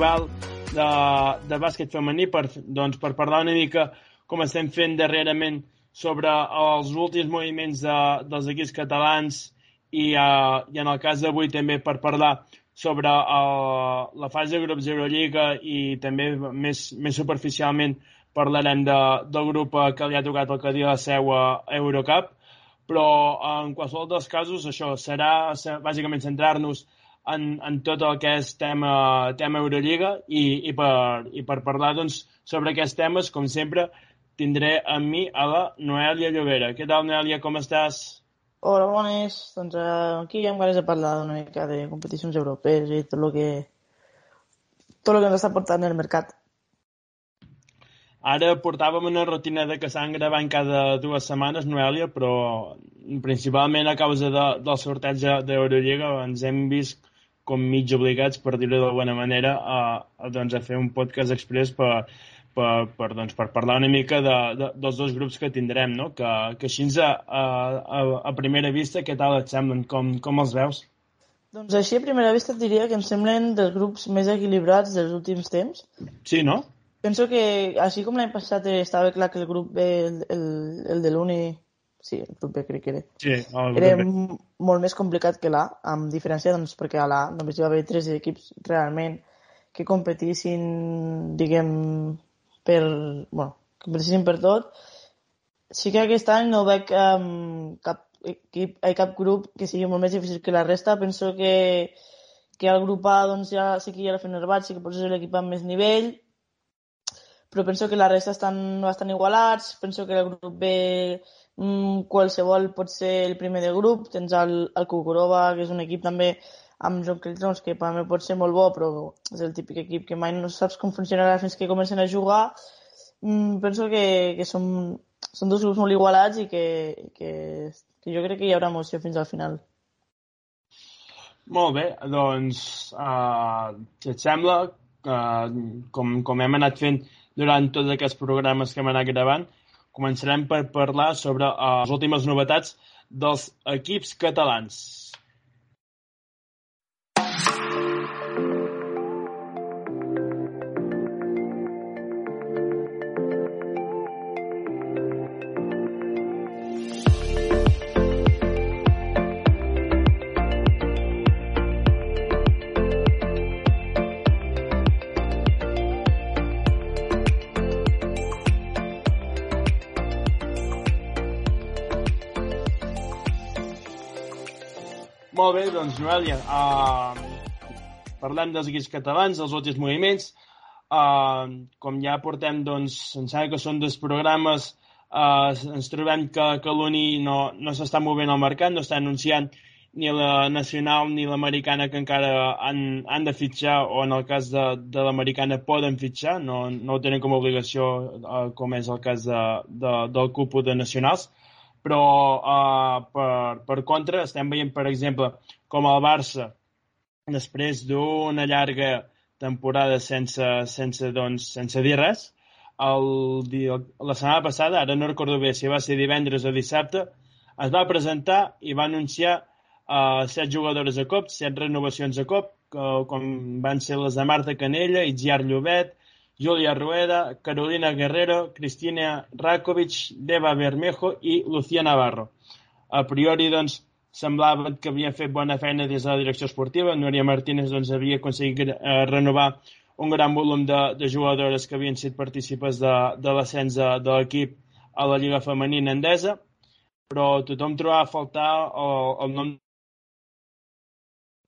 podcast estival de, de bàsquet femení per, doncs, per parlar una mica com estem fent darrerament sobre els últims moviments de, dels equips catalans i, uh, i en el cas d'avui també per parlar sobre uh, la fase de grups d'Eurolliga i també més, més superficialment parlarem de, del grup que li ha tocat el que dia la seu a Eurocup. Però en qualsevol dels casos això serà bàsicament centrar-nos en, en tot el que és tema, tema Eurolliga i, i, per, i per parlar doncs, sobre aquests temes, com sempre, tindré amb mi a la Noèlia Llobera. Què tal, Noèlia, com estàs? Hola, bones. Doncs uh, aquí ja hem ganes de parlar una mica de competicions europees i tot el que tot el que ens està portant el mercat. Ara portàvem una rutina de que s'han gravant cada dues setmanes, Noèlia, però principalment a causa de, del sorteig d'Eurolliga ens hem vist com mig obligats, per dir-ho d'alguna manera, a, a, doncs, a fer un podcast express per, per, per, doncs, per parlar una mica de, de, dels dos grups que tindrem, no? que, que així a, a, a primera vista, què tal et semblen? Com, com els veus? Doncs així a primera vista et diria que em semblen dels grups més equilibrats dels últims temps. Sí, no? Penso que, així com l'any passat estava clar que el grup B, el, el, el de l'Uni, sí, el grup B crec que era, sí, era molt més complicat que l'A, amb diferència doncs, perquè a l'A només hi va haver tres equips realment que competissin, diguem, per, bueno, competissin per tot. Sí que aquest any no veig um, cap equip, eh, cap grup que sigui molt més difícil que la resta. Penso que, que el grup A doncs, ja sí que hi ha la Fenerbahçe, sí que pot ser l'equip amb més nivell, però penso que la resta estan bastant igualats, penso que el grup B mmm, qualsevol pot ser el primer de grup, tens el, el Kukurova, que és un equip també amb John Claytons, que per mi pot ser molt bo, però és el típic equip que mai no saps com funcionarà fins que comencen a jugar. Mm, penso que, que són, són dos grups molt igualats i que, que, que jo crec que hi haurà emoció fins al final. Molt bé, doncs, uh, si et sembla, uh, com, com hem anat fent durant tots aquests programes que hem anat gravant. Començarem per parlar sobre uh, les últimes novetats dels equips catalans. Molt bé, doncs, Noelia, uh, parlem dels equips catalans, dels últims moviments. Uh, com ja portem, doncs, em sembla que són dos programes, uh, ens trobem que, que l'Uni no, no s'està movent al mercat, no està anunciant ni la nacional ni l'americana que encara han, han de fitxar o en el cas de, de l'americana poden fitxar, no, no ho tenen com a obligació uh, com és el cas de, de, del cupo de nacionals però uh, per, per contra estem veient, per exemple, com el Barça, després d'una llarga temporada sense, sense, doncs, sense dir res, el, la setmana passada, ara no recordo bé si va ser divendres o dissabte, es va presentar i va anunciar uh, set jugadores a cop, set renovacions a cop, que, com van ser les de Marta Canella, Itziar Llobet, Julia Rueda, Carolina Guerrero, Cristina Rakovic, Deva Bermejo i Lucía Navarro. A priori, doncs, semblava que havien fet bona feina des de la direcció esportiva. Núria Martínez doncs, havia aconseguit eh, renovar un gran volum de, de jugadores que havien sigut partícipes de, de l'ascens de, de l'equip a la Lliga Femenina Endesa, però tothom trobava a faltar el, el nom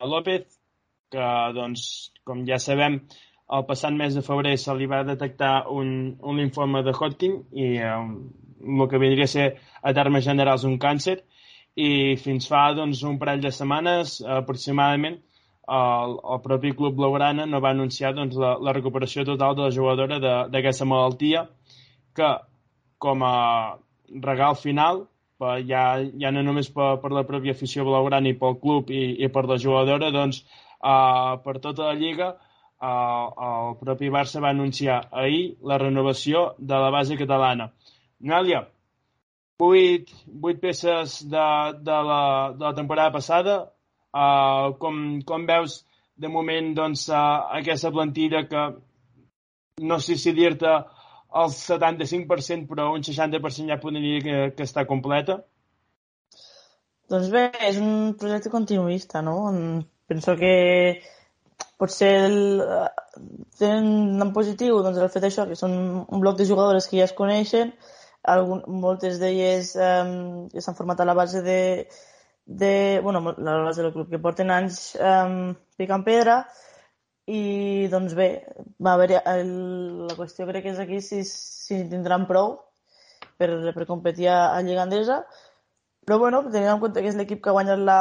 de López, que, doncs, com ja sabem, el passat mes de febrer se li va detectar un, un linfoma de Hodgkin i eh, el que vindria a ser a termes generals un càncer. I fins fa doncs, un parell de setmanes aproximadament el, el propi club blaugrana no va anunciar doncs, la, la recuperació total de la jugadora d'aquesta malaltia que com a regal final ja, ja no només per, per la pròpia afició blaugrana i pel club i, i per la jugadora doncs, uh, per tota la lliga el, el propi Barça va anunciar ahir la renovació de la base catalana. Nàlia, vuit, vuit peces de, de, la, de la temporada passada. Uh, com, com veus de moment doncs, uh, aquesta plantilla que no sé si dir-te el 75%, però un 60% ja podria dir que, que està completa? Doncs bé, és un projecte continuista, no? Penso que potser el, tenen en positiu doncs, el fet això, que són un bloc de jugadores que ja es coneixen, algun, moltes d'elles um, ja s'han format a la base de, de, bueno, la base del club, que porten anys um, picant pedra, i doncs bé, va haver el, la qüestió crec que és aquí si, si tindran prou per, per competir a, a Lliga Andesa, però bueno, tenint en compte que és l'equip que ha guanyat la,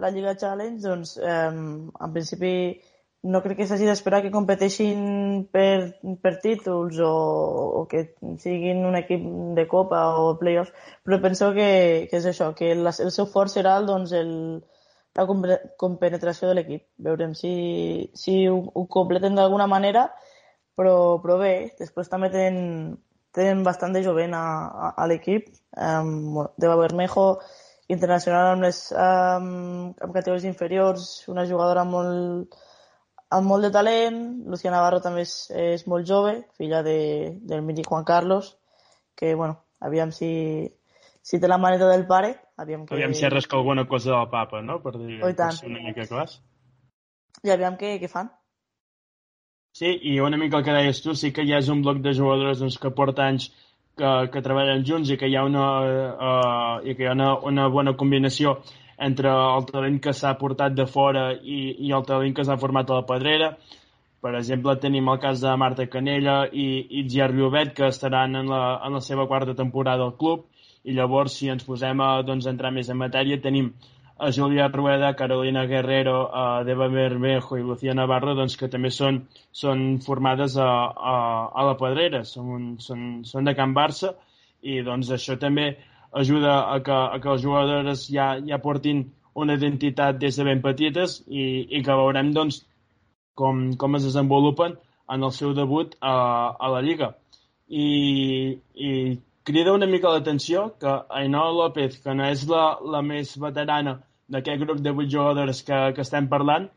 la Lliga Challenge, doncs eh, en principi no crec que s'hagi d'esperar que competeixin per, per títols o, o que siguin un equip de copa o playoffs, però penso que, que és això, que la, el seu fort serà doncs, el, la compenetració de l'equip. Veurem si, si ho, ho completen d'alguna manera, però, però bé, després també tenen, tenen bastant de jovent a, a, a l'equip. Um, de Bermejo, internacional amb les um, amb categories inferiors, una jugadora molt, amb molt de talent. Lucía Navarro també és, és molt jove, filla de, del mític Juan Carlos, que, bueno, aviam si, si té la maneta del pare, aviam que... Aviam si arresca alguna cosa del papa, no? Per dir oh, per ser una mica clars. I aviam què, què fan. Sí, i una mica el que deies tu, sí que ja és un bloc de jugadors doncs, que porta anys que, que treballen junts i que hi ha una, uh, i que hi ha una, una bona combinació entre el talent que s'ha portat de fora i, i el talent que s'ha format a la pedrera. Per exemple, tenim el cas de Marta Canella i, i Gier Llobet, que estaran en la, en la seva quarta temporada al club, i llavors, si ens posem a doncs, entrar més en matèria, tenim a Julia Rueda, Carolina Guerrero, a Deva Bermejo i Lucía Navarro, doncs, que també són, són formades a, a, a la Pedrera, són, són, són de Can Barça, i doncs això també ajuda a que, a que els jugadors ja, ja portin una identitat des de ben petites i, i que veurem doncs, com, com es desenvolupen en el seu debut a, a la Lliga. I, i crida una mica l'atenció que Ainhoa López, que no és la, la més veterana d'aquest grup de vuit jugadors que, que estem parlant,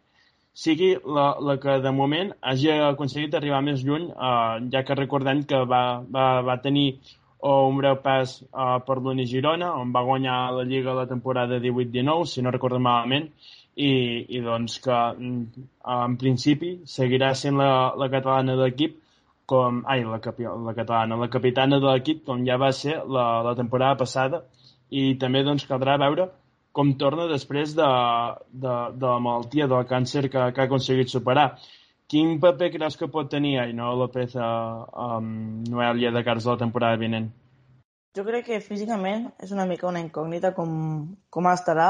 sigui la, la que de moment hagi aconseguit arribar més lluny, eh, ja que recordem que va, va, va tenir o un breu pas uh, per l'Uni Girona, on va guanyar la Lliga la temporada 18-19, si no recordo malament, i, i doncs que mm, en principi seguirà sent la, la catalana de l'equip com, ai, la, capi, la catalana, la capitana de l'equip com ja va ser la, la temporada passada i també doncs caldrà veure com torna després de, de, de la malaltia, del càncer que, que ha aconseguit superar. Quin paper creus que pot tenir Ainhoa López a, a Noelia de cares a la temporada vinent? Jo crec que físicament és una mica una incògnita com, com estarà.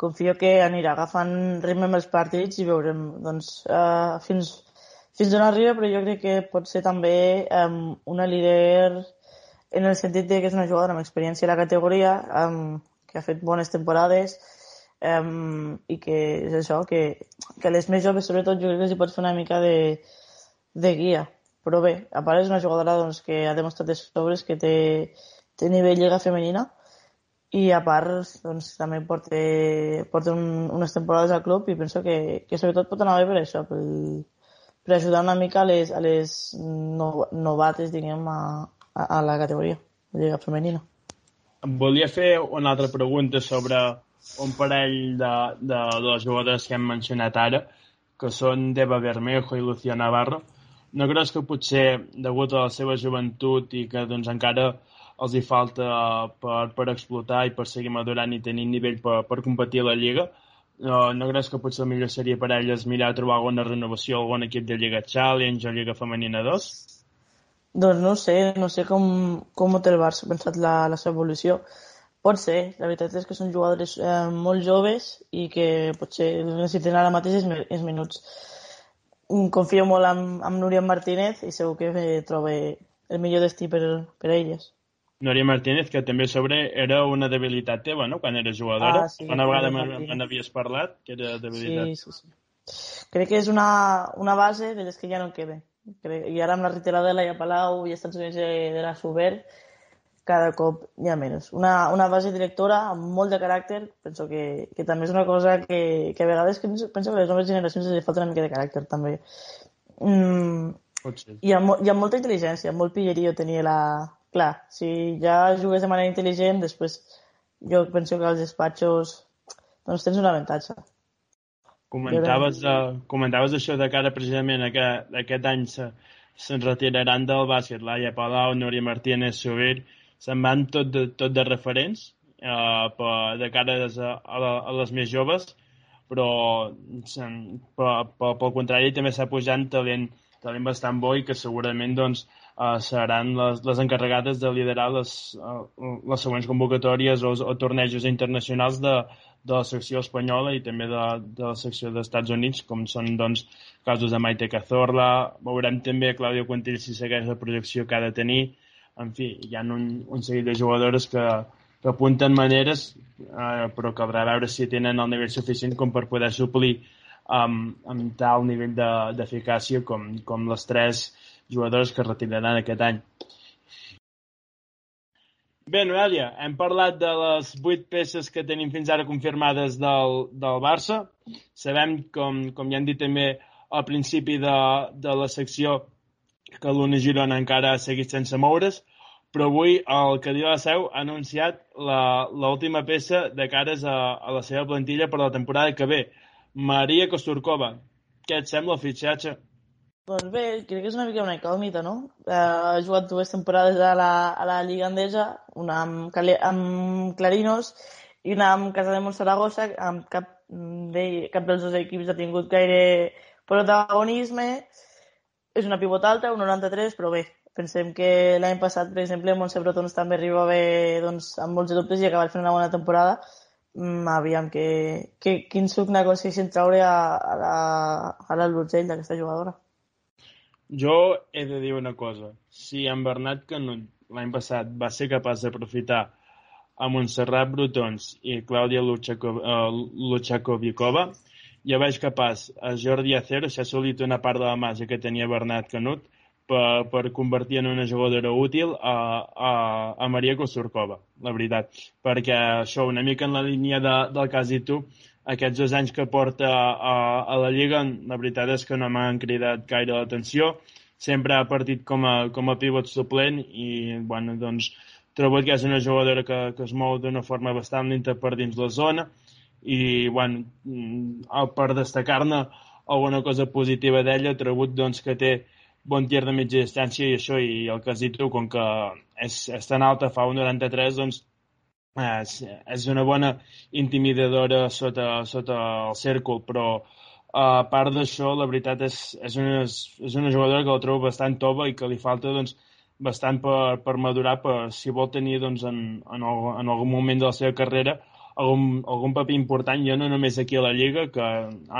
Confio que anirà agafant ritme amb els partits i veurem doncs, uh, fins, fins on arriba, però jo crec que pot ser també um, una líder en el sentit de que és una jugadora amb experiència a la categoria, um, que ha fet bones temporades, um, i que és això, que, que les més joves sobretot jo crec que s'hi pot fer una mica de, de guia. Però bé, a part és una jugadora doncs, que ha demostrat de sobres que té, té nivell lliga femenina i a part doncs, també porta, porta un, unes temporades al club i penso que, que sobretot pot anar bé per això, per, per ajudar una mica a les, a les no, novates, diguem, a, a, a la categoria de lliga femenina. Em volia fer una altra pregunta sobre un parell de, de, les jugadores que hem mencionat ara, que són Deva Bermejo i Lucía Navarro. No creus que potser, degut a la seva joventut i que doncs, encara els hi falta per, per explotar i per seguir madurant i tenir nivell per, per competir a la Lliga, no, no creus que potser el millor seria per elles mirar a trobar alguna renovació a algun equip de Lliga Challenge o Lliga Femenina 2? Doncs no sé, no sé com, com té el Barça pensat la, la seva evolució. Pot ser, la veritat és que són jugadores eh, molt joves i que potser necessiten ara mateix és, és minuts. Mm, confio molt en, en Núria Martínez i segur que troba el millor destí per, per a elles. Núria Martínez, que també sobre era una debilitat teva, no?, quan eres jugadora. Ah, sí, una vegada me n'havies parlat, que era debilitat. Sí, sí, sí. Crec que és una, una base de les que ja no queden. Crec, I ara amb la retirada de la Palau i els Estats Units de, de la Suber, cada cop hi ha menys. Una, una base directora amb molt de caràcter, penso que, que també és una cosa que, que a vegades penso, penso que les noves generacions els falta una mica de caràcter, també. Mm, hi, ha, hi ha molta intel·ligència, molt pillerio tenia la... Clar, si ja jugues de manera intel·ligent, després jo penso que als despatxos doncs tens un avantatge. Comentaves, uh, comentaves això de cara precisament a que aquest any se, se'n retiraran del bàsquet Laia Palau, Núria Martínez, Sobir, se'n van tot de, tot de referents uh, per, de cara a, a, a les més joves, però per, per, pel contrari també s'ha pujant talent, talent bastant bo i que segurament doncs, uh, seran les, les encarregades de liderar les, uh, les següents convocatòries o, o tornejos internacionals de, de la secció espanyola i també de, de la secció dels Estats Units, com són doncs, casos de Maite Cazorla. Veurem també Claudio Quintil si segueix la projecció que ha de tenir. En fi, hi ha un, un seguit de jugadores que, que apunten maneres, eh, però caldrà veure si tenen el nivell suficient com per poder suplir amb, amb tal nivell d'eficàcia de, com, com les tres jugadores que retiraran aquest any. Bé, Noelia, hem parlat de les vuit peces que tenim fins ara confirmades del, del Barça. Sabem, com, com ja hem dit també al principi de, de la secció, que l'Una Girona encara ha seguit sense moure's, però avui el Cadí de la Seu ha anunciat l'última peça de cares a, a la seva plantilla per la temporada que ve. Maria Kosturkova. Què et sembla el fitxatge? Doncs bé, crec que és una mica una incògnita, no? Uh, ha jugat dues temporades a la, a la Lliga Andesa, una amb, amb Clarinos i una amb Casa de Montsaragossa, amb cap, de, cap dels dos equips ha tingut gaire protagonisme. És una pivot alta, un 93, però bé, pensem que l'any passat, per exemple, Montse Brotons també arribava doncs, amb molts dubtes i acaba fent una bona temporada. Mm, aviam que, que, quin suc n'aconsegueixen traure a, a la, a la Lutgell d'aquesta jugadora. Jo he de dir una cosa. Si en Bernat Canut l'any passat va ser capaç d'aprofitar a Montserrat Brutons i Clàudia Luchakovikova, uh, ja veig capaç a Jordi Acero s'ha assolit una part de la màgia que tenia Bernat Canut per, per convertir en una jugadora útil a, a, a Maria Kosurkova, la veritat. Perquè això, una mica en la línia de, del cas i tu, aquests dos anys que porta a, a la Lliga, la veritat és que no m'han cridat gaire l'atenció. Sempre ha partit com a, com a pivot suplent i, bueno, doncs, trobo que és una jugadora que, que es mou d'una forma bastant lenta per dins la zona i, bueno, mm, per destacar-ne alguna cosa positiva d'ella, he trobat doncs, que té bon tir de mitja distància i això, i el tu, com que és, és tan alta, fa un 93, doncs és, és una bona intimidadora sota, sota el cèrcol, però a part d'això, la veritat és, és, una, és una jugadora que la trobo bastant tova i que li falta doncs, bastant per, per madurar per, si vol tenir doncs, en, en, el, en algun moment de la seva carrera algun, algun paper important, ja no només aquí a la Lliga, que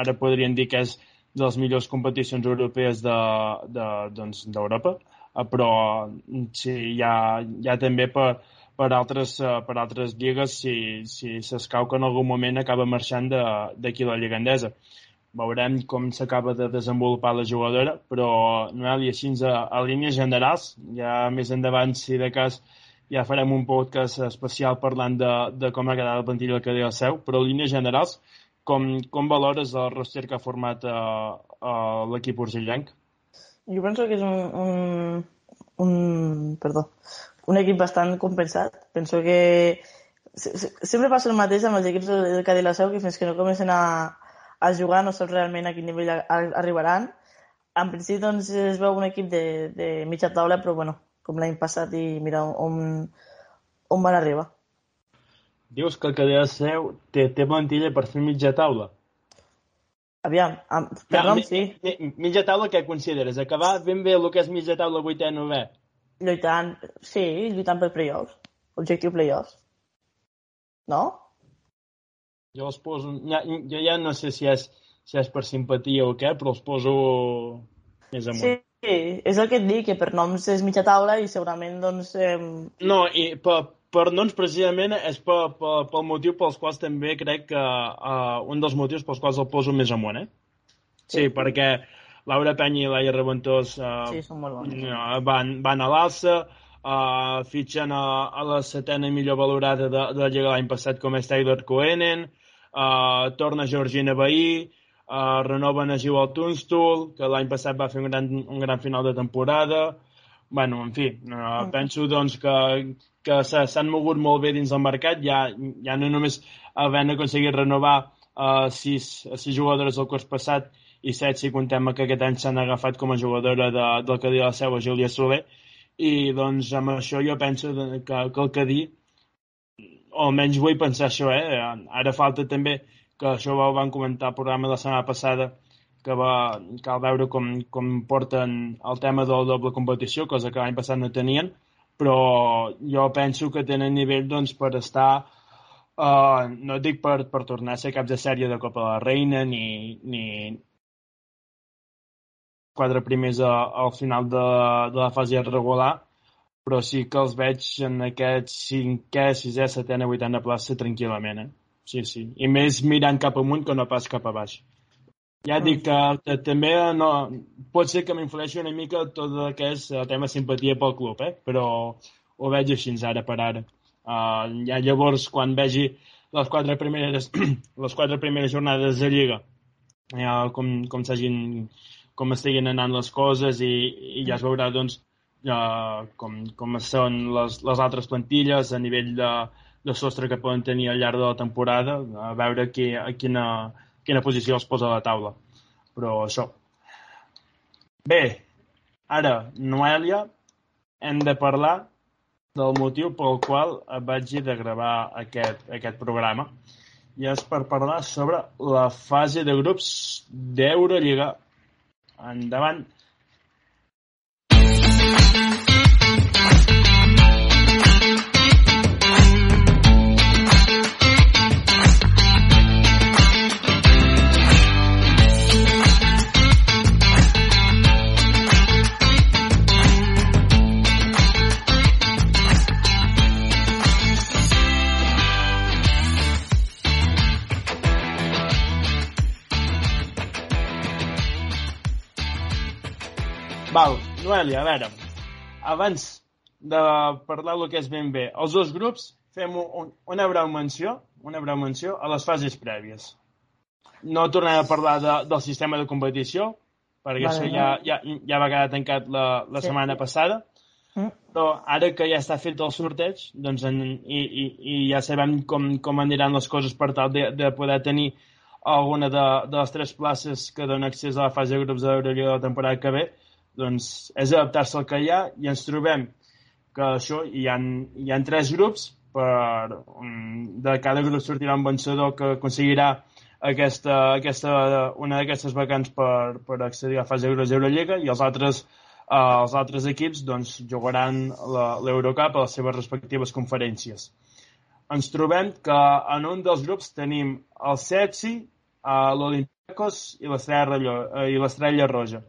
ara podrien dir que és de les millors competicions europees d'Europa, de, de, doncs, però sí, ja, ja també per, per altres, uh, per altres lligues si, si s'escau que en algun moment acaba marxant d'aquí la Lliga Endesa. Veurem com s'acaba de desenvolupar la jugadora, però Noel, i així a, a línies generals, ja més endavant, si de cas, ja farem un podcast especial parlant de, de com ha quedat la plantilla del Cadell Seu, però a línies generals, com, com valores el roster que ha format uh, uh, l'equip urgellenc? Jo penso que és un, un, un, perdó, un equip bastant compensat. Penso que sempre passa el mateix amb els equips del Cadí la Seu, que fins que no comencen a, a jugar no saps realment a quin nivell arribaran. En principi doncs, es veu un equip de, de mitja taula, però bueno, com l'any passat i mira on, on van arribar. Dius que el Cadí la Seu té, té plantilla per fer mitja taula? Aviam, amb, per nom sí. Mitja taula què consideres? Acabar ben bé el que és mitja taula 8è 9è? Lluitant, sí, lluitant per playoffs. Objectiu playoffs. No? Jo els poso... Ja, jo ja no sé si és, si és per simpatia o què, però els poso més amunt. Sí, sí, és el que et dic, que per noms és mitja taula i segurament, doncs... Eh... No, i per, per noms precisament és per, per, pel motiu pels quals també crec que uh, un dels motius pels quals el poso més amunt, eh? Sí, sí perquè Laura Penya i Laia Reventós uh, sí, són molt uh, van, van a l'alça, uh, fitxen a, a la setena millor valorada de, de la Lliga l'any passat com és Taylor Coenen, uh, torna Georgina Bahí, uh, renoven a Joel Tunstall, que l'any passat va fer un gran, un gran final de temporada, bueno, en fi, uh, penso doncs que, que s'han mogut molt bé dins del mercat, ja, ja no només havent aconseguit renovar uh, sis, sis jugadores del curs passat i set si contem que aquest any s'han agafat com a jugadora de, del que diu la seva Júlia Soler, i doncs amb això jo penso que, que el que dir o almenys vull pensar això, eh? Ara falta també, que això ho van comentar al programa de la setmana passada, que va, cal veure com, com porten el tema de la doble competició, cosa que l'any passat no tenien, però jo penso que tenen nivell doncs, per estar, uh, no dic per, per tornar a ser caps de sèrie de Copa de la Reina, ni, ni quatre primers a, al final de, de la fase regular, però sí que els veig en aquest cinquè, sisè, setena, vuitena plaça tranquil·lament, eh? Sí, sí. I més mirant cap amunt que no pas cap a baix. Ja dic que, que també no, pot ser que m'influeixi una mica tot el que és el tema simpatia pel club, eh? però ho veig així ara per ara. Uh, ja llavors, quan vegi les quatre primeres, les quatre primeres jornades de Lliga, ja, com, com s'hagin com estiguin anant les coses i, i ja es veurà doncs, uh, com, com són les, les altres plantilles a nivell de, de sostre que poden tenir al llarg de la temporada, a veure qui, a quina, quina posició els posa a la taula. Però això. Bé, ara, Noelia, hem de parlar del motiu pel qual vaig de gravar aquest, aquest programa i és per parlar sobre la fase de grups d'Eurolliga. Endavant. Val, Noelia, a veure, abans de parlar del que és ben bé, els dos grups fem un, una breu menció, una breu menció a les fases prèvies. No tornem a parlar de, del sistema de competició, perquè vale, això ja, ja, ja va quedar tancat la, la sí. setmana passada, mm. però ara que ja està fet el sorteig doncs en, i, i, i ja sabem com, com aniran les coses per tal de, de poder tenir alguna de, de les tres places que donen accés a la fase de grups de l'Eurolliga de la temporada que ve, doncs és adaptar-se al que hi ha i ens trobem que això hi ha, hi ha tres grups per, de cada grup sortirà un vencedor que aconseguirà aquesta, aquesta, una d'aquestes vacants per, per accedir a fase de Eurolliga i els altres, eh, els altres equips doncs, jugaran l'Eurocup a les seves respectives conferències. Ens trobem que en un dels grups tenim el Sepsi, eh, l'Olympiacos i l'Estrella Roja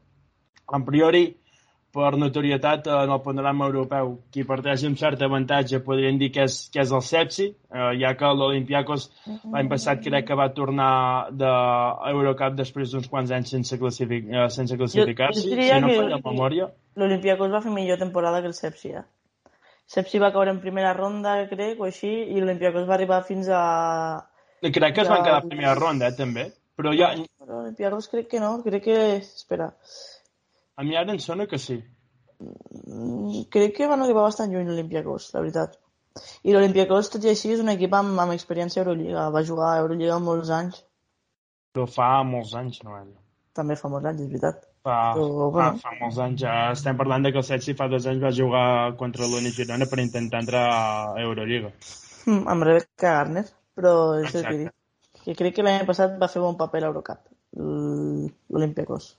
en priori, per notorietat en el panorama europeu, qui parteix amb cert avantatge podríem dir que és, que és el Sepsi, eh, ja que l'Olimpiakos l'any passat crec que va tornar de Eurocup després d'uns quants anys sense, classific, eh, sense classificar-se, si no falla memòria. L'Olimpiakos va fer millor temporada que el Sepsi, eh? Sepsi va caure en primera ronda, crec, o així, i l'Olimpiakos va arribar fins a... Crec que es van quedar a primera ronda, eh, també. Però ja... L'Olimpiakos crec que no, crec que... Espera. A mi ara em sona que sí. Mm, crec que van arribar bastant lluny l'Olimpiakos, la veritat. I l'Olimpiakos, tot i així, és un equip amb, amb experiència a Euroliga. Va jugar a Euroliga molts anys. Però fa molts anys, no? També fa molts anys, és veritat. Fa, Però, bueno. fa, fa molts anys. Ja estem parlant de que el Setsi fa dos anys va jugar contra l'Uni Girona per intentar entrar a Euroliga. Mm, amb Rebecca Garner, però és el que dic. Que crec que l'any passat va fer bon paper a l'Eurocup, l'Olimpiakos.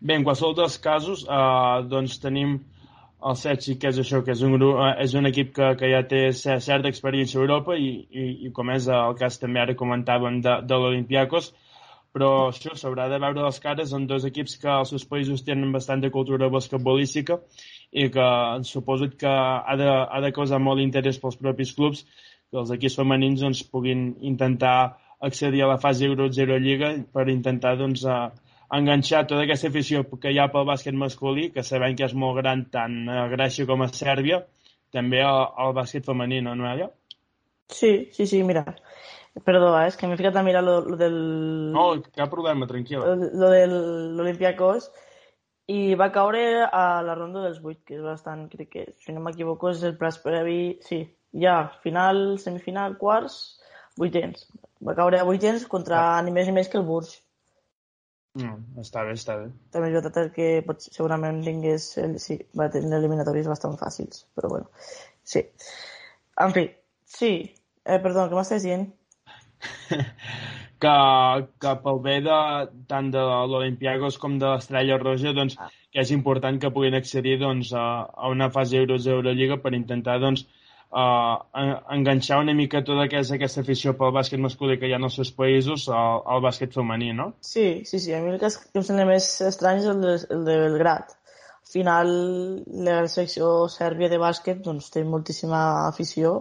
Bé, en qualsevol dels casos, eh, doncs tenim el Setsi, que és això, que és un, grup, eh, és un equip que, que ja té certa experiència a Europa i, i, i com és el cas també ara comentàvem de, de l'Olimpiakos, però això s'haurà de veure les cares. En dos equips que als seus països tenen bastanta cultura basquetbolística i que suposo que ha de, ha de causar molt interès pels propis clubs que els equips femenins doncs, puguin intentar accedir a la fase Euro 0 Lliga per intentar doncs, a, enganxar tota aquesta afició que hi ha pel bàsquet masculí, que sabem que és molt gran tant a Grècia com a Sèrbia, també al, al bàsquet femení, no, Noelia? Sí, sí, sí, mira. Perdó, eh, és que m'he ficat a mirar lo, lo del... No, cap problema, tranquil·la. Lo, lo de l'Olimpiakos i va caure a la ronda dels 8, que és bastant, crec que, si no m'equivoco, és el plaç previ... Sí, ja, final, semifinal, quarts, vuitens. Va caure a vuitens contra ah. ni més ni més que el Burj. No, està bé, està bé. També és veritat que pot, segurament tingués... El, sí, va tenir eliminatoris bastant fàcils, però bueno, sí. En fi, sí. Eh, perdó, què m'estàs dient? que, que pel bé de, tant de l'Olimpiakos com de l'Estrella Roja, doncs, ah. que és important que puguin accedir doncs, a, a una fase Euros Euroliga per intentar doncs, uh, enganxar una mica tota aquesta, aquesta afició pel bàsquet masculí que hi ha en els seus països al, al bàsquet femení, no? Sí, sí, sí. A mi el que em sembla més estrany és el de, el de Belgrat. Al final, la secció sèrbia de bàsquet doncs, té moltíssima afició,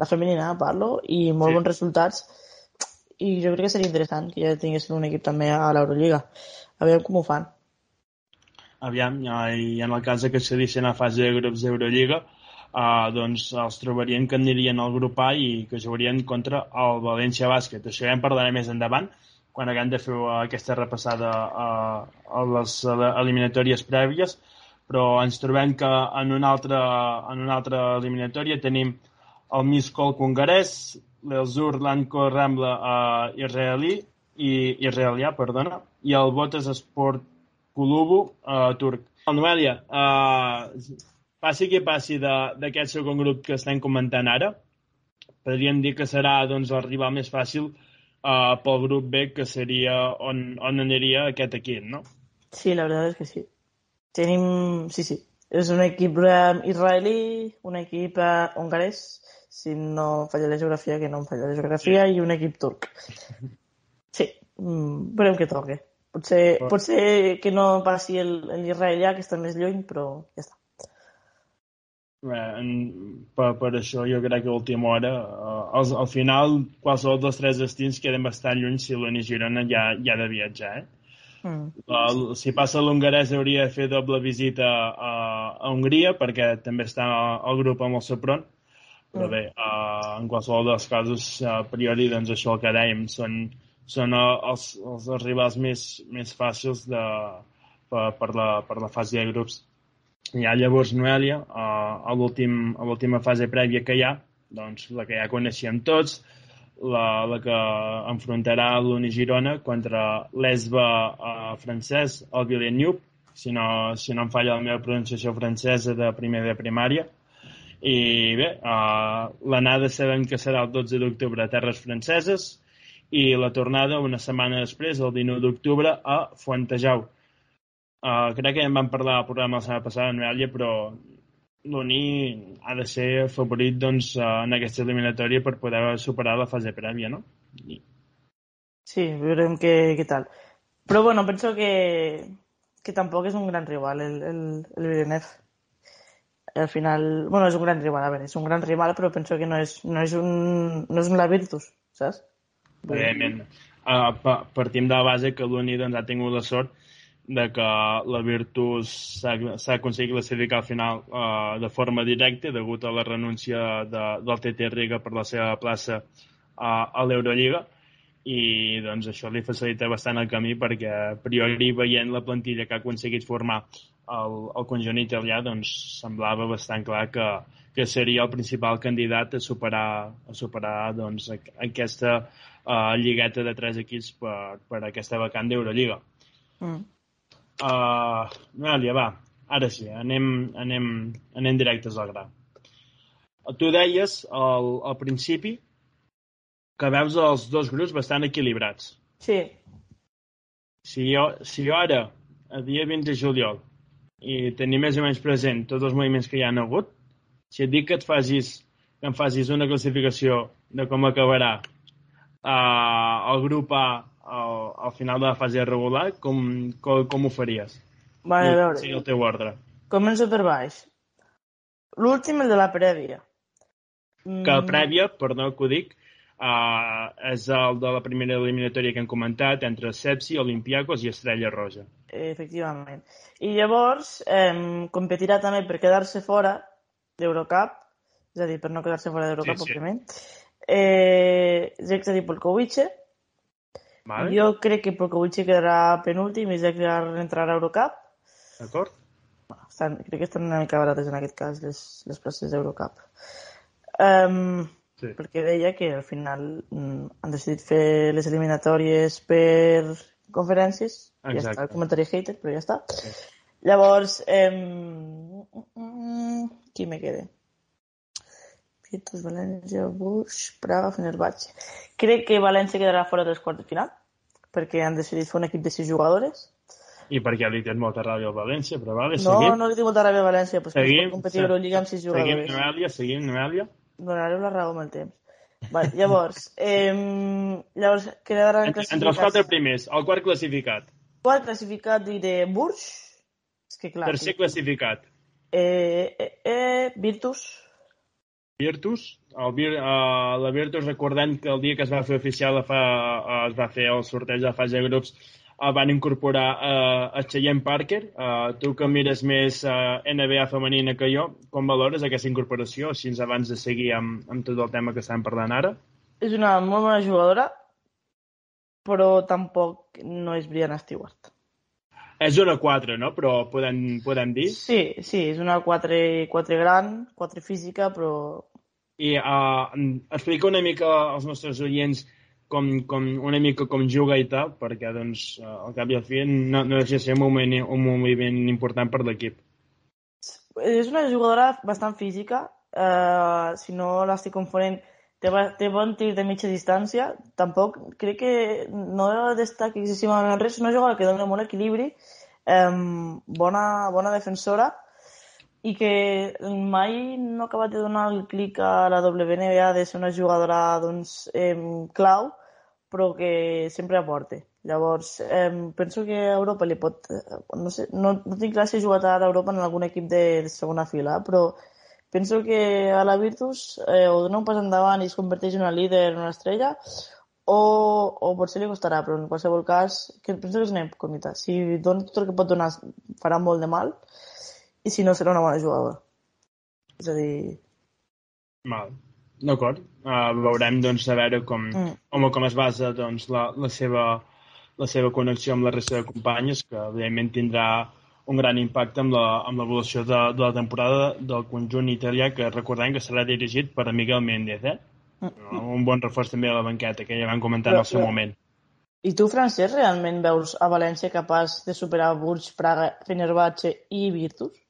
la femenina parlo, i molt sí. bons resultats. I jo crec que seria interessant que ja tinguessin un equip també a l'Eurolliga. Aviam com ho fan. Aviam, i en el cas que s'edicen a fase de grups d'Eurolliga, eh, doncs els trobarien que anirien al grup A i que jugarien contra el València Bàsquet. Això ja en parlaré més endavant, quan haguem de fer aquesta repassada a, a les eliminatòries prèvies, però ens trobem que en una altra, en una altra eliminatòria tenim el Miscol congarès, l'Elzur Lanco Rambla eh, israelí, i israelià, perdona, i el Botes Sport Kulubu eh, turc. Noelia, eh, passi que passi d'aquest segon grup que estem comentant ara, podríem dir que serà doncs, el rival més fàcil uh, pel grup B, que seria on, on aniria aquest equip, no? Sí, la veritat és que sí. Tenim... Sí, sí. És un equip israelí, un equip uh, hongarès, si no falla la geografia, que no em falla la geografia, sí. i un equip turc. Sí, mm, veurem què toque. Potser, potser que no passi l'israelià, que està més lluny, però ja està. Bé, en, per, per això jo crec que a última hora, eh, al, al final, qualsevol dels tres destins queden bastant lluny si l'Uni Girona ja, ja ha de viatjar. Eh? Mm. El, si passa l'hongarès hauria de fer doble visita a, a Hongria perquè també està al grup amb el Sopron però mm. bé, uh, en qualsevol dels casos a priori doncs això el que dèiem són, són els, els, els rivals més, més fàcils de, per, per, la, per la fase de grups hi ha llavors Noèlia, a l'última fase prèvia que hi ha, doncs la que ja coneixíem tots, la, la que enfrontarà l'Uni Girona contra l'Esba eh, francès, el Villeneuve, si no, si no em falla la meva pronunciació francesa de primer de primària. I bé, eh, l'anada sabem que serà el 12 d'octubre a Terres Franceses i la tornada una setmana després, el 19 d'octubre, a Fuentejau. Uh, crec que ja en vam parlar al programa la setmana passada, Noelia, però l'Uni ha de ser favorit doncs, uh, en aquesta eliminatòria per poder superar la fase prèvia, no? I... Sí, veurem què, què tal. Però bueno, penso que, que tampoc és un gran rival el, el, el Villeneuve. Al final, bueno, és un gran rival, a veure, és un gran rival, però penso que no és, no és, un, no és un la Virtus, saps? Evidentment. Uh, partim de la base que l'Uni doncs, ha tingut la sort de que la Virtus s'ha aconseguit classificar al final uh, de forma directa degut a la renúncia de, del TT Riga per la seva plaça uh, a l'Eurolliga i doncs això li facilita bastant el camí perquè a priori veient la plantilla que ha aconseguit formar el, el conjunt italià doncs semblava bastant clar que, que seria el principal candidat a superar, a superar doncs, aquesta uh, lligueta de tres equips per, per aquesta vacant d'Eurolliga. Mm. Uh, Noelia, va, ara sí, anem, anem, anem directes al gra. Tu deies al, al principi que veus els dos grups bastant equilibrats. Sí. Si jo, si jo ara, a dia 20 de juliol, i tenir més o menys present tots els moviments que hi han hagut, si et dic que et facis, que em facis una classificació de com acabarà uh, el grup A al, al final de la fase regular, com, com, com ho faries? Vale, a veure. Sí, el teu ordre. Començo per baix. L'últim, el de la prèvia. Que la mm. prèvia, perdó que ho dic, uh, és el de la primera eliminatòria que hem comentat entre Sepsi, Olympiacos i Estrella Roja. Efectivament. I llavors eh, competirà també per quedar-se fora d'Eurocup, és a dir, per no quedar-se fora d'Eurocup, sí, sí. òbviament. Eh, Zexadi Polkovice. Vale. Jo crec que Polkovice quedarà penúltim i Zexadi entrarà a Eurocup. D'acord. Estan, crec que estan una mica barates en aquest cas les, les places d'Eurocup. Um, sí. Perquè deia que al final mm, han decidit fer les eliminatòries per conferències. Exacte. Ja està, el comentari hater, però ja està. Sí. Llavors, um, qui me queda? Virtus, València, Bush, Praga, Fenerbahce. Crec que València quedarà fora dels quarts de final, perquè han decidit fer un equip de sis jugadores i perquè li tens molta ràbia al València, però vale, no, seguim. No, no li tinc molta ràbia al València, però seguim, pot competir a Euroliga amb sis jugadors. Seguim, Noelia, seguim, Noelia. Donareu la raó amb el temps. Vale, llavors, eh, llavors quedaran entre, entre els quatre primers, el quart classificat. Quart classificat diré Burj. És que clar... Tercer classificat. Eh, eh, eh, Virtus. Virtus. El, uh, la Virtus, recordant que el dia que es va fer oficial fa, uh, es va fer el sorteig de fase de grups, uh, van incorporar uh, a Cheyenne Parker. Uh, tu que mires més uh, NBA femenina que jo, com valores aquesta incorporació, així abans de seguir amb, amb tot el tema que estem parlant ara? És una molt bona jugadora, però tampoc no és Brianna Stewart. És una 4, no? Però podem, podem dir? Sí, sí, és una 4, 4 gran, 4 física, però... I uh, explica una mica als nostres oients com, com una mica com juga i tal, perquè doncs, al cap i al fi no, no deixa de ser un moment, un moviment important per l'equip. És una jugadora bastant física, uh, si no l'estic confonent, té, té bon tir de mitja distància, tampoc crec que no destaca excessivament res, és una jugadora que dona molt equilibri, um, bona, bona defensora, i que mai no ha acabat de donar el clic a la WNBA de ser una jugadora doncs, eh, clau, però que sempre aporte. Llavors, eh, penso que a Europa li pot... No, sé, no, no tinc clar si ha jugat a Europa en algun equip de, de segona fila, però penso que a la Virtus eh, o dona un pas endavant i es converteix en una líder, en una estrella, o, o potser li costarà, però en qualsevol cas, que penso que és una incògnita. Si dona tot el que pot donar, farà molt de mal, i si no, serà una bona jugadora. És a dir... Mal. D'acord. Uh, veurem doncs, a veure com, mm. com, com es basa doncs, la, la, seva, la seva connexió amb la resta de companyes, que evidentment tindrà un gran impacte amb l'evolució de, de la temporada del conjunt italià, que recordem que serà dirigit per Miguel Méndez, eh? Mm. Un bon reforç també a la banqueta, que ja vam comentar però, en el seu però... moment. I tu, Francesc, realment veus a València capaç de superar Burj, Praga, Fenerbahce i Virtus?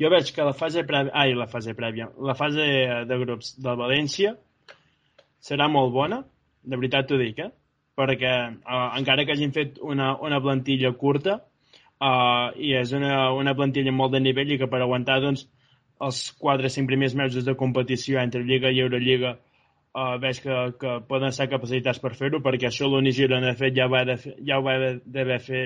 Jo veig que la fase prèvia, ai, la fase prèvia, la fase de grups del València serà molt bona, de veritat t'ho dic, eh? perquè uh, encara que hagin fet una, una plantilla curta uh, i és una, una plantilla molt de nivell i que per aguantar doncs, els 4 o 5 primers mesos de competició entre Lliga i Eurolliga uh, veig que, que poden ser capacitats per fer-ho perquè això l'Uni Girona de fet ja va, de, ja ho va d'haver fer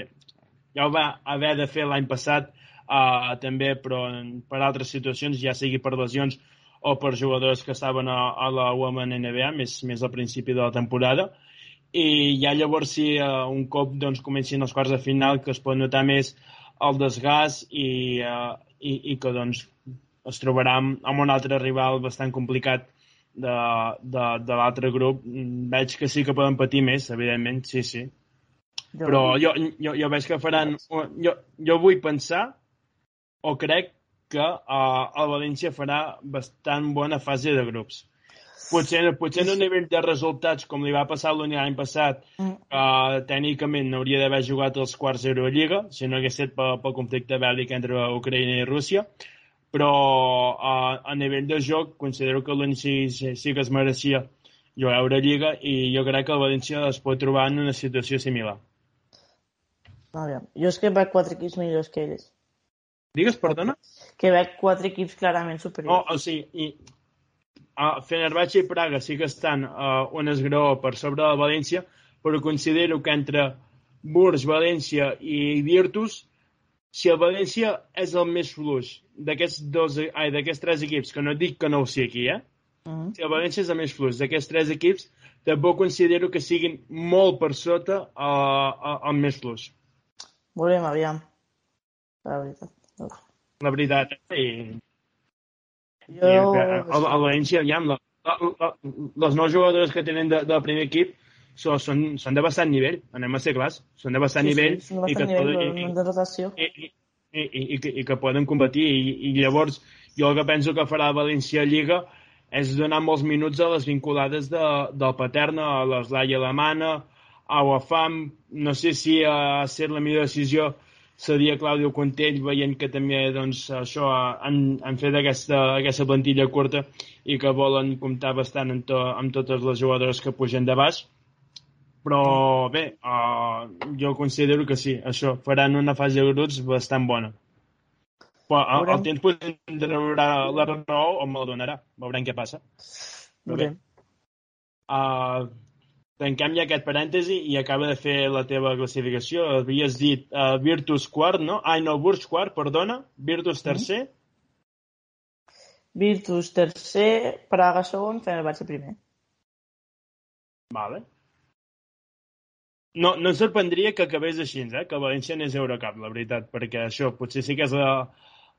ja ho va haver de fer l'any passat uh, també, però per altres situacions, ja sigui per lesions o per jugadors que estaven a, a la Women NBA, més, més al principi de la temporada. I ja llavors si uh, un cop doncs, comencin els quarts de final que es pot notar més el desgast i, uh, i, i que doncs, es trobarà amb, amb un altre rival bastant complicat de, de, de l'altre grup. Veig que sí que poden patir més, evidentment, sí, sí. Però jo, jo, jo veig que faran... Jo, jo vull pensar o crec que uh, el València farà bastant bona fase de grups. Potser, potser no a nivell de resultats, com li va passar l'any passat, mm. uh, tècnicament no hauria d'haver jugat els quarts d'Eurolliga, si no hagués estat pel, pel conflicte bèl·lic entre Ucraïna i Rússia, però uh, a nivell de joc considero que l'any sí, sí, que es mereixia jugar a Eurolliga i jo crec que el València es pot trobar en una situació similar. Aviam. Jo és que vaig quatre equips millors que ells. Digues, perdona? Que veig quatre equips clarament superiors. Oh, o sigui, i, uh, Fenerbahce i Praga sí que estan uh, un esgraó per sobre de València, però considero que entre Burs, València i Virtus, si el València és el més fluix d'aquests dos, ai, d'aquests tres equips, que no dic que no ho sigui aquí, eh? Mm. Si el València és de més flux. D'aquests tres equips, tampoc considero que siguin molt per sota uh, uh, el més flux. Veurem, aviam. La veritat. La veritat. I, Jo... i el, el València, aviam, la, la, la, les nous jugadores que tenen de, del primer equip són, són, són de bastant nivell, anem a ser clars, són de bastant sí, nivell, sí, i, que nivell, poden, de rotació. i, i, i, i, i, que, i que poden competir i, i llavors jo el que penso que farà València Lliga és donar molts minuts a les vinculades de, del Paterna, a l'Eslai Alemana, a Wafam, no sé si ha ser la millor decisió seria Claudio Contell veient que també doncs, això han, han fet aquesta, aquesta plantilla curta i que volen comptar bastant amb, to, amb totes les jugadores que pugen de baix però bé, uh, jo considero que sí, això, faran una fase de grups bastant bona. Però el, el Veurem. temps potser traurà la raó o me la donarà, veurem què passa. Però bé. Uh, tanquem ja aquest parèntesi i acaba de fer la teva classificació. Havies dit uh, Virtus quart, no? Ai, no, Burj quart, perdona. Virtus tercer. Virtus tercer, Praga segon, Fenerbahce primer. Vale. No, no em sorprendria que acabés així, eh? que València anés a Eurocup, la veritat, perquè això potser sí que és la,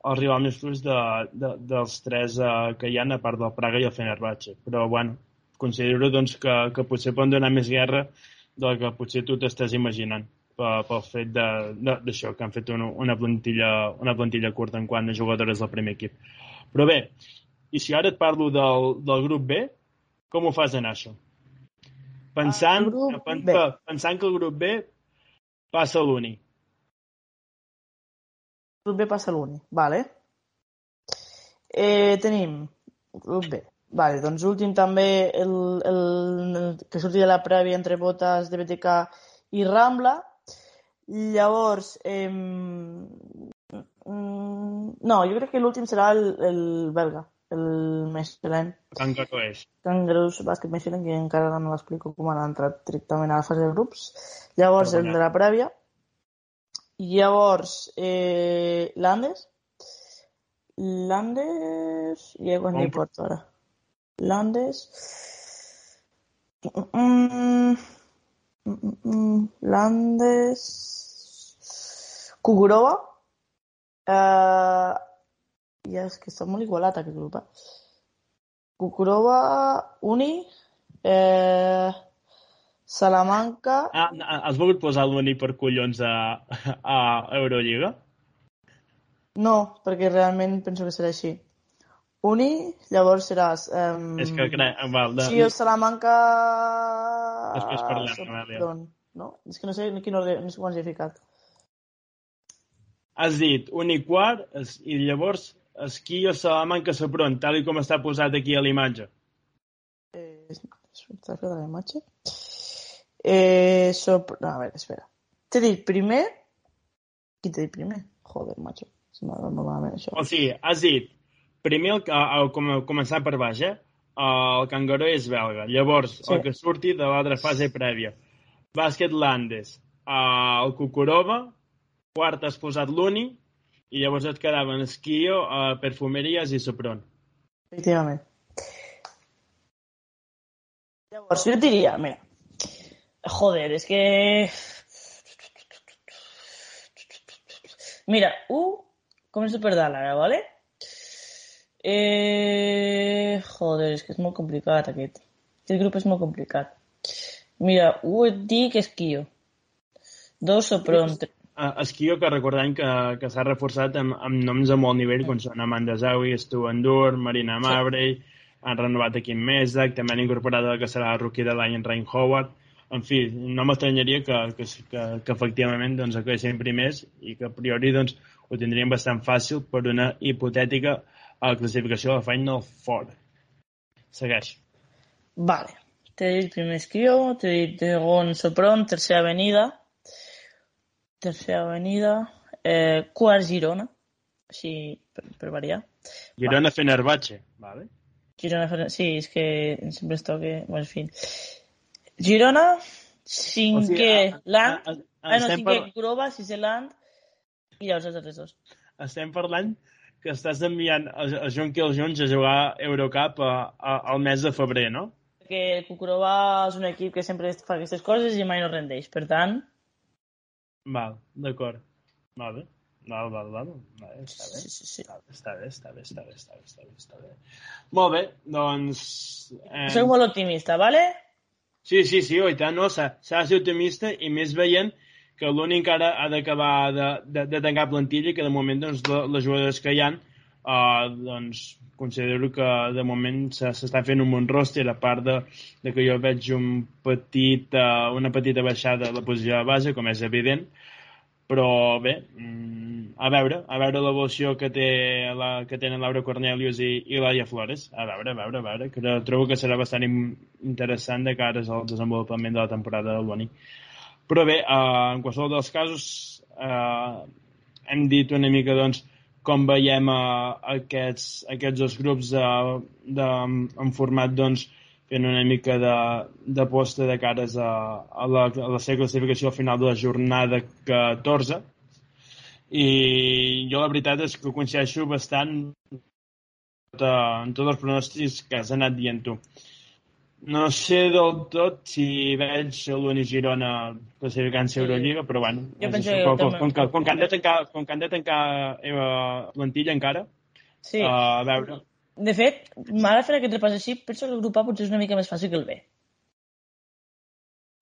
el rival més flux de, de, dels tres uh, que hi ha, a part del Praga i el Fenerbahce. Però, bueno, considero doncs, que, que potser poden donar més guerra del que potser tu t'estàs imaginant pel, fet d'això, que han fet una, una, plantilla, una plantilla curta en quant a jugadores del primer equip. Però bé, i si ara et parlo del, del grup B, com ho fas anar això? Pensant, El grup pen, pensant que el grup B passa l'uni. Grup B passa l'únic, vale. Eh, tenim grup B. Vale, doncs últim també el, el, el que surti de la prèvia entre botes de BTK i Rambla. Llavors, eh, no, jo crec que l'últim serà el, el belga, el Mechelen. És. Kangaroos Bàsquet Mechelen, que encara no l'explico com han entrat directament a la fase de grups. Llavors, el de la prèvia. Llavors, eh, Landes. Landes... Com? li porto ara. Landes... Mm, mm, Landes... Kugurova. Eh, ja és que està molt igualat aquest grup, eh? Kukurova, Uni, eh, Salamanca... Ah, has volgut posar l'uni per collons a, a Eurolliga? No, perquè realment penso que serà així. Uni, llavors seràs... Um, És que crec... Val, de, Sí, o Salamanca... Després parlem, Amèlia. No? És que no sé quin ordre, no sé quants he ficat. Has dit uni quart es, i llavors Esquí o Salamanca Sopron, tal i com està posat aquí a l'imatge. Eh, fent la imatge? Eh, sop... No, a veure, espera. T'he dit primer... Qui t'he dit primer? Joder, macho. Se m'ha malament, això. O sigui, has dit primer el, el, el, com, començar per baix, eh? El Cangaró és belga. Llavors, Sí. el que surti de l'altra fase prèvia. Bàsquet Landes, el Cucurova, quart has posat l'Uni, i llavors et quedaven Esquio, uh, Perfumeries i Sopron. Efectivament. Llavors, jo diria, mira, joder, és que... Mira, u, començo per dalt ara, ¿vale? Eh... Joder, és que és molt complicat aquest. Aquest grup és molt complicat. Mira, u et dic esquio. Dos sopron. Esquio, que recordem que, que s'ha reforçat amb, amb noms de molt nivell, com són Amanda Zawi, Stu Endur, Marina Mabrey, han renovat a Kim Mesak, també han incorporat el que serà el rookie de l'any en Ryan Howard. En fi, no m'estranyaria que, que, que, que efectivament doncs, acabessin primers i que a priori doncs, ho tindrien bastant fàcil per una hipotètica uh, classificació de la Final Four. Segueix. Vale. T'he dit primer esquio, t'he dit segon sopron, tercera avenida, tercera avenida, eh, quart Girona, així per, per variar. Girona Fenerbahce, vale? Girona, sí, és que sempre es toque, bueno, en fi. Girona, cinquè a- Land, a- a- ah, no, cinquè par- Grova, sisè Land, i llavors els altres dos. estem parlant que estàs enviant a, a Junquil Junts a jugar Eurocup a, a, al mes de febrer, no? Que Kukurova és un equip que sempre fa aquestes coses i mai no rendeix. Per tant... Val, d'acord. Vale. Val, val, val. vale està bé. Sí, sí, sí. Està bé, està bé, està bé, està bé, està bé, està bé. Molt bé, doncs... Eh... Soc molt optimista, vale? Sí, sí, sí, oi tant, no, s'ha de ser optimista i més veient que l'únic ara ha d'acabar de, de, de tancar plantilla i que de moment doncs, les jugadores que hi ha uh, doncs, considero que de moment s'està fent un bon roster a part de, de que jo veig un petit, uh, una petita baixada de la posició de base, com és evident, però bé, mm, a veure, a veure l'evolució que, té la, que tenen Laura Cornelius i, i Laia Flores, a veure, a veure, a veure, que trobo que serà bastant interessant de cara al desenvolupament de la temporada del Boni. Però bé, uh, en qualsevol dels casos, uh, hem dit una mica, doncs, com veiem uh, aquests, aquests dos grups de, de, en format doncs, fent una mica de, de posta de cares a, a, la, a la seva classificació al final de la jornada 14 i jo la veritat és que coincideixo bastant en tots els pronòstics que has anat dient tu. No sé del tot si veig l'Uni Girona classificant-se sí. Eurolliga, però bueno, jo penso que, com, com, com, com, que han de tancar, com que han de tancar eh, plantilla encara, sí. uh, a veure. De fet, de fer aquest repàs així, penso que el grup A potser és una mica més fàcil que el B.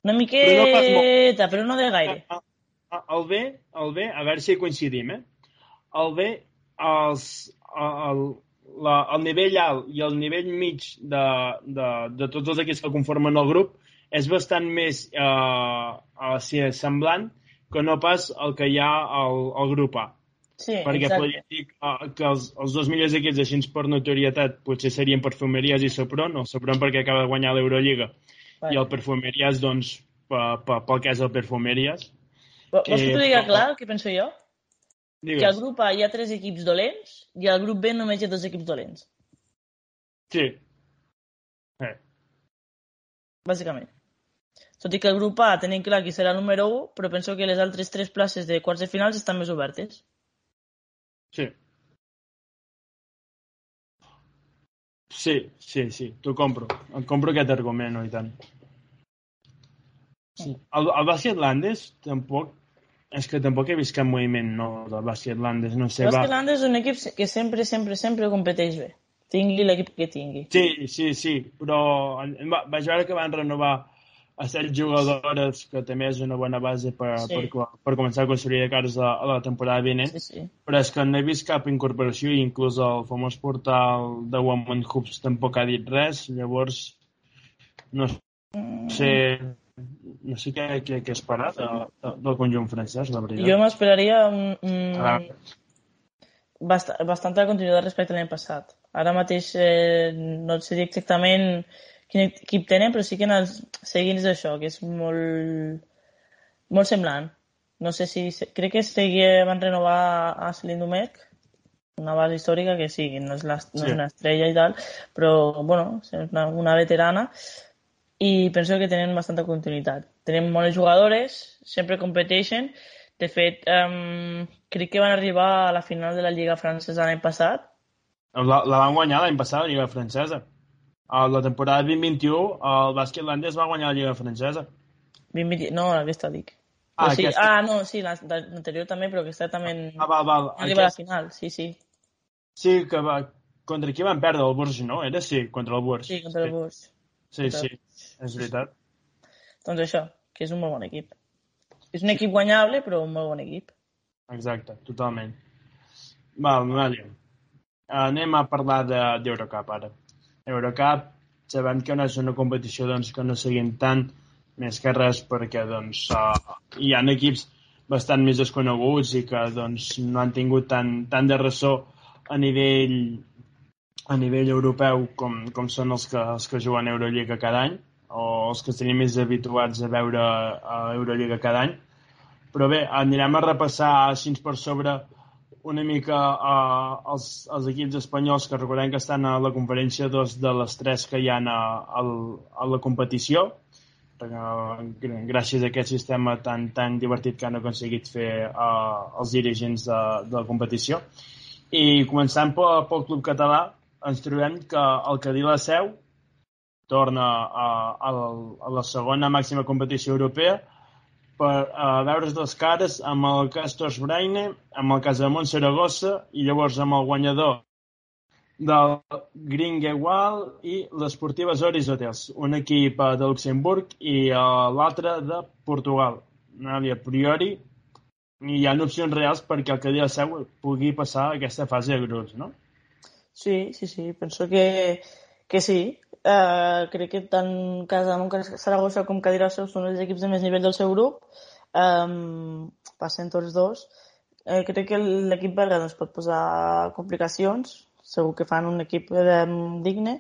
Una miqueta, però no, però no de gaire. El B, el B, a veure si coincidim, eh? El B, els, el, la, el nivell alt i el nivell mig de, de, de tots els equips que conformen el grup és bastant més eh, eh, semblant que no pas el que hi ha al, al grup A. Sí, Perquè exacte. podria dir uh, que els, els dos millors equips així per notorietat potser serien Perfumeries i Sopron, el Sopron perquè acaba de guanyar l'Eurolliga Vale. i el Perfumeries doncs pel que és el Perfumeries. Vols que t'ho diga clar, el que penso jo? Digues. Que al grup A hi ha tres equips dolents i al grup B només hi ha dos equips dolents. Sí. Eh. Bàsicament. Tot i que el grup A tenim clar qui serà el número 1, però penso que les altres tres places de quarts de finals estan més obertes. Sí. Sí, sí, sí, t'ho compro. Em compro aquest argument, no, i tant. Sí. El, el bàsquet Landes tampoc és que tampoc he vist cap moviment nou del bàsquet Landes, no sé. El Va... bàsquet Landes és un equip que sempre, sempre, sempre competeix bé. Tingui l'equip que tingui. Sí, sí, sí, però va, vaig veure que van renovar a set jugadores, que també és una bona base per, Sí. per, per començar a construir de cares a, a la temporada vinent. Sí, sí. Però és que no he vist cap incorporació i inclús el famós portal de Women Hoops tampoc ha dit res, llavors no sé no sé què, què, què esperar de, de, del conjunt francès, la veritat. Jo m'esperaria un, un, bast bastanta continuïtat respecte a l'any passat. Ara mateix eh, no et sé dir exactament quin equip tenen, però sí que en els seguins d'això, que és molt, molt semblant. No sé si... Crec que seguia, van renovar a Celine Domecq, una base històrica que sí, no és, la, no Sí. és una estrella i tal, però, bueno, és una, una veterana i penso que tenen bastanta continuïtat. Tenen bones jugadores, sempre competeixen. De fet, um, crec que van arribar a la final de la Lliga Francesa l'any passat. La, la van guanyar l'any passat, la Lliga Francesa. A la temporada 2021, el bàsquet landès va guanyar la Lliga Francesa. 2020... No, aquesta dic. Ah, sí, aquesta. ah, no, sí, la- l'anterior també, però aquesta també Ah, val, val. van arribar a la Aquest, final, sí, sí. sí, que va... Contra qui van perdre? El Bourges, no? Era sí, contra el Bourges. Sí, contra el Bus. Sí, sí, és veritat. Doncs això, que és un molt bon equip. És un equip guanyable, però un molt bon equip. Exacte, totalment. Val, Amèlia. Anem a parlar de- d'Eurocup ara. Eurocup, sabem que no és una competició doncs, que no seguim tant, més que res perquè doncs, uh, hi ha equips bastant més desconeguts i que doncs, no han tingut tant, tant de ressò a nivell a nivell europeu com, com són els que, els que juguen a Euroliga cada any o els que tenim més habituats a veure a Euroliga cada any. Però bé, anirem a repassar així per sobre una mica uh, els, els equips espanyols que recordem que estan a la conferència dos de les tres que hi ha a, a, a la competició. Perquè, gràcies a aquest sistema tan, tan divertit que han aconseguit fer uh, els dirigents de, de la competició. I començant pel, pel club català, ens trobem que el Cadí la Seu torna a, a, a la segona màxima competició europea per a veure's les cares amb el Castors Braine, amb el Casamont Saragossa i llavors amb el guanyador del Gringewald i l'Esportiva Zoris Hotels, un equip de Luxemburg i l'altre de Portugal. A priori hi ha opcions reals perquè el Cadí Seu pugui passar aquesta fase de grups, no? Sí, sí, sí, penso que, que sí. Uh, crec que tant Casamont, Saragossa com Cadira Seu són els equips de més nivell del seu grup. Um, passen tots dos. Uh, crec que l'equip belga doncs, pot posar complicacions. Segur que fan un equip um, digne,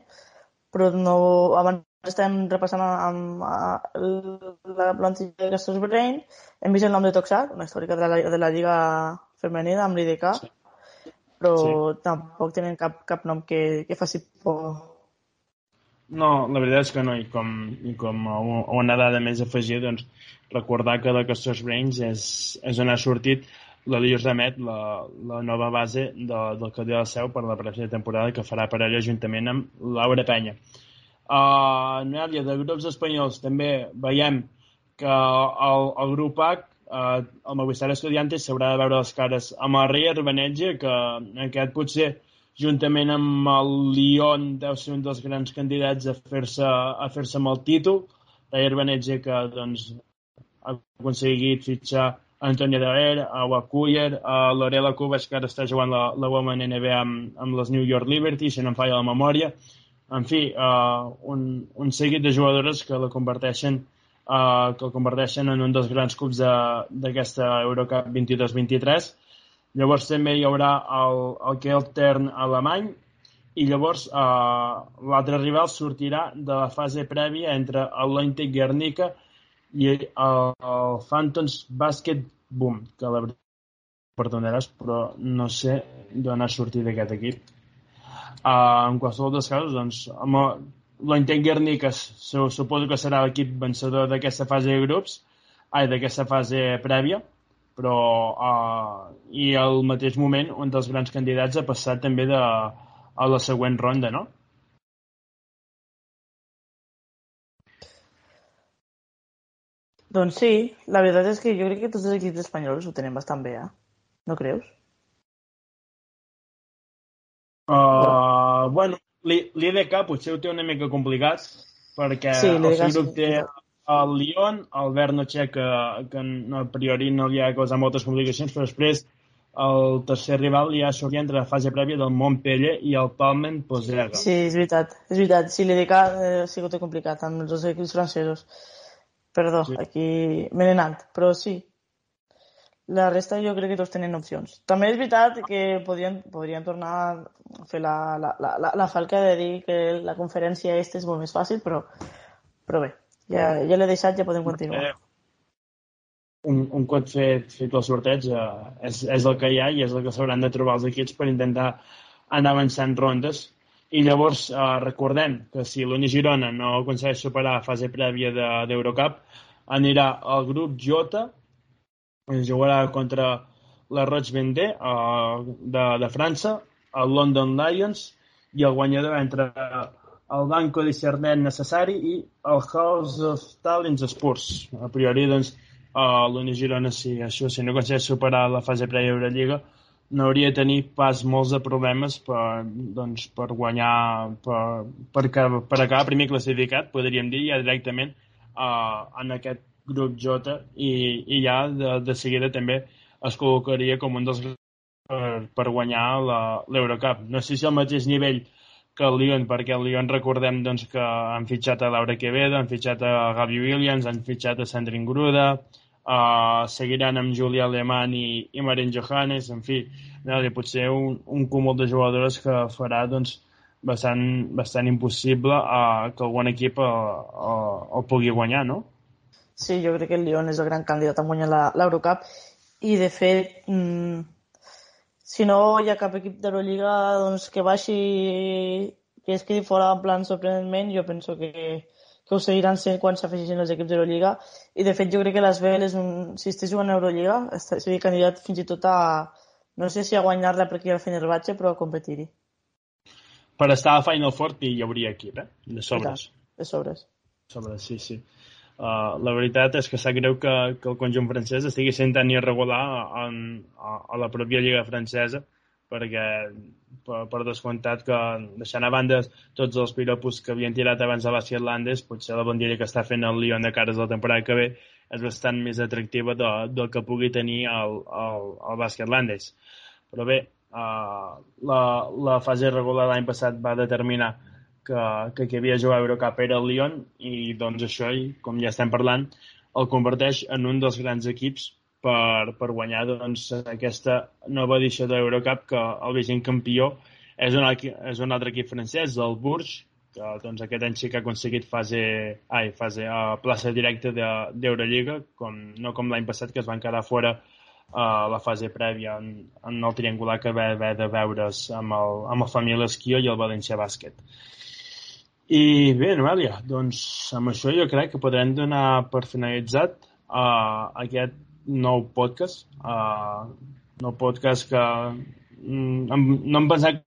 però no, abans estem repassant amb, amb la plantilla de Gastos Brain. Hem vist el nom de Toxac, una històrica de la, de la Lliga Femenina amb l'IDK, sí. Però sí. tampoc tenen cap, cap nom que, que faci por. No, la veritat és que no, i com, i com a una dada més afegir, doncs, recordar que la Castors Brains és, és on ha sortit la Lios Damet, la, la nova base de, del Cadí de la Seu per la pròxima temporada que farà per ella juntament amb Laura Penya. Uh, Noelia, de grups espanyols també veiem que el, el grup H, uh, el Movistar Estudiantes, s'haurà de veure les cares amb el Rei Arbenetge, que aquest potser juntament amb el Lyon deu ser un dels grans candidats a fer-se a fer-se amb el títol. Rei Arbenetge que doncs, ha aconseguit fitxar Antonio Daer, a Wakuyer, a Lorela Cubas, que ara està jugant la, la Women NBA amb, amb les New York Liberty, si no em falla la memòria en fi, uh, un, un seguit de jugadores que la converteixen uh, que converteixen en un dels grans clubs d'aquesta Eurocup 22-23. Llavors també hi haurà el, el Keltern alemany i llavors uh, l'altre rival sortirà de la fase prèvia entre el Leintic Guernica i el, el Phantoms Basket Boom, que la perdonaràs, però no sé d'on ha sortit aquest equip Uh, en qualsevol dels casos, doncs, amb l'Intent Guernica suposo que serà l'equip vencedor d'aquesta fase de grups, ai, d'aquesta fase prèvia, però uh, i al mateix moment un dels grans candidats ha passat també de, a la següent ronda, no? Doncs sí, la veritat és que jo crec que tots els equips espanyols ho tenen bastant bé, eh? No creus? Uh, bueno, l'IDK potser ho té una mica complicat perquè sí, el seu grup té el Lyon, el Bernochet, que, que no, a priori no li ha causat moltes complicacions, però després el tercer rival ja sortia entre la fase prèvia del Montpellier i el Palmen Posega. Sí, és veritat, és veritat. Sí, l'IDK eh, ha sigut complicat amb els dos equips francesos. Perdó, sí. aquí m'he anat, però sí, la resta jo crec que tots tenen opcions. També és veritat que podrien, podrien tornar a fer la, la, la, la falca de dir que la conferència aquesta és molt més fàcil, però, però bé, ja, ja l'he deixat, ja podem continuar. Eh, un, un cop fet, fet el sorteig eh, és, és el que hi ha i és el que s'hauran de trobar els equips per intentar anar avançant rondes i llavors eh, recordem que si l'Uni Girona no aconsegueix superar la fase prèvia d'Eurocup de, anirà al grup J jugarà contra la Roig Vendée uh, de, de França, el London Lions i el guanyador entre el Banco de Cernet necessari i el House of Talents Spurs. A priori, doncs, uh, l'Uni Girona, si això si no aconsegueix superar la fase prèvia Euroliga, no hauria de tenir pas molts de problemes per, doncs, per guanyar, per, per, per acabar primer classificat, podríem dir, ja directament uh, en aquest grup J i, i ja de, de seguida també es col·locaria com un dels per, per guanyar l'Eurocup. No sé si al mateix nivell que el Lyon, perquè el Lyon recordem doncs, que han fitxat a Laura Quevedo, han fitxat a Gabi Williams, han fitxat a Sandrine Gruda, uh, seguiran amb Julia Alemán i, i Marin Johannes, en fi, no, potser un, un cúmul de jugadores que farà doncs, bastant, bastant impossible uh, que algun equip uh, uh, el pugui guanyar, no? Sí, jo crec que el Lyon és el gran candidat a guanyar l'Eurocup i, de fet, mmm, si no hi ha cap equip d'Eurolliga doncs, que baixi que es quedi fora en plan sorprenentment, jo penso que, que ho seguiran sent quan s'afegeixin els equips d'Eurolliga i de fet jo crec que l'Esbel és un, si estigués jugant a Eurolliga seria candidat fins i tot a, No sé si a guanyar-la per aquí al Fenerbahce, però a competir-hi. Per estar a Final Four hi hauria equip, eh? De sobres. De sobres. Sobres, sí, sí. Uh, la veritat és que sap greu que, que el conjunt francès estigui sent tan irregular en, a, a la pròpia lliga francesa perquè per, per descomptat que deixant a banda tots els piropos que havien tirat abans a bàsquet Landes, potser la bandera que està fent el Lyon de cares la temporada que ve és bastant més atractiva de, del que pugui tenir el, el, el bàsquet Landes. Però bé, uh, la, la fase regular l'any passat va determinar que, que qui havia jugat Eurocup era el Lyon i doncs això, com ja estem parlant, el converteix en un dels grans equips per, per guanyar doncs, aquesta nova edició de l'Eurocup que el vigent campió és un, és un altre equip francès, el Bourges, que doncs, aquest any sí que ha aconseguit fase, ai, fase a uh, plaça directa d'Eurolliga, com, no com l'any passat que es van quedar fora a uh, la fase prèvia en, en el triangular que va haver de veure's amb el, amb el Família Esquio i el València Bàsquet. I bé, Noelia, doncs amb això jo crec que podrem donar per finalitzat uh, aquest nou podcast. Uh, nou podcast que mm, no em pensava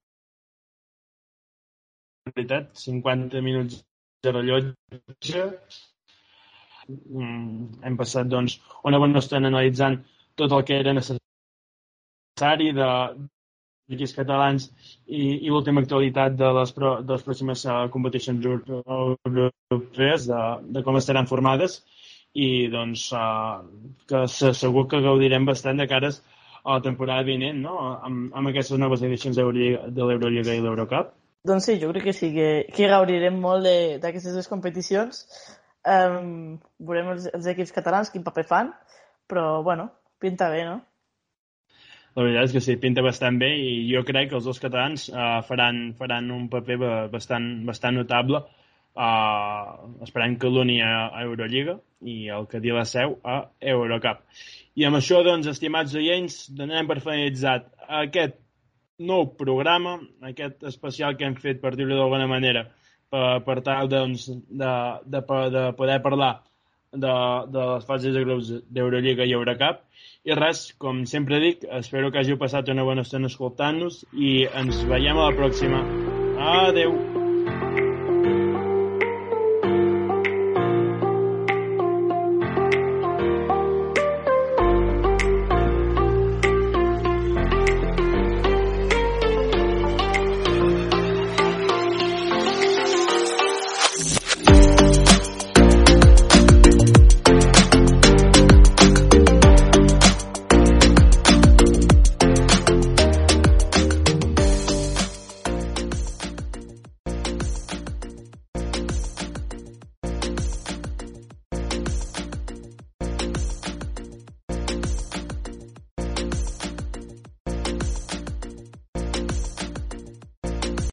en veritat, 50 minuts de rellotge. Mm, hem passat doncs, una bona estona analitzant tot el que era necessari de, equips catalans i, i l'última actualitat de les, pro, de les pròximes uh, competicions europees, de, de com estaran formades i doncs uh, que segur que gaudirem bastant de cares a la temporada vinent, no? amb, amb aquestes noves edicions de l'Eurolliga i l'Eurocup. Doncs sí, jo crec que sí, que, que gaudirem molt d'aquestes dues competicions. Um, veurem els, els equips catalans quin paper fan, però bueno, pinta bé, no? La veritat és que sí, pinta bastant bé i jo crec que els dos catalans uh, faran, faran un paper bastant, bastant notable uh, esperant que l'uni a, Eurolliga i el que dir la seu a Eurocup. I amb això, doncs, estimats oients, donem per finalitzat aquest nou programa, aquest especial que hem fet, per dir-ho d'alguna manera, per, per tal doncs, de, de, de poder parlar de, de les fases de grups d'Eurolliga i Eurocup i res, com sempre dic, espero que hàgiu passat una bona estona escoltant-nos i ens veiem a la pròxima. Adeu!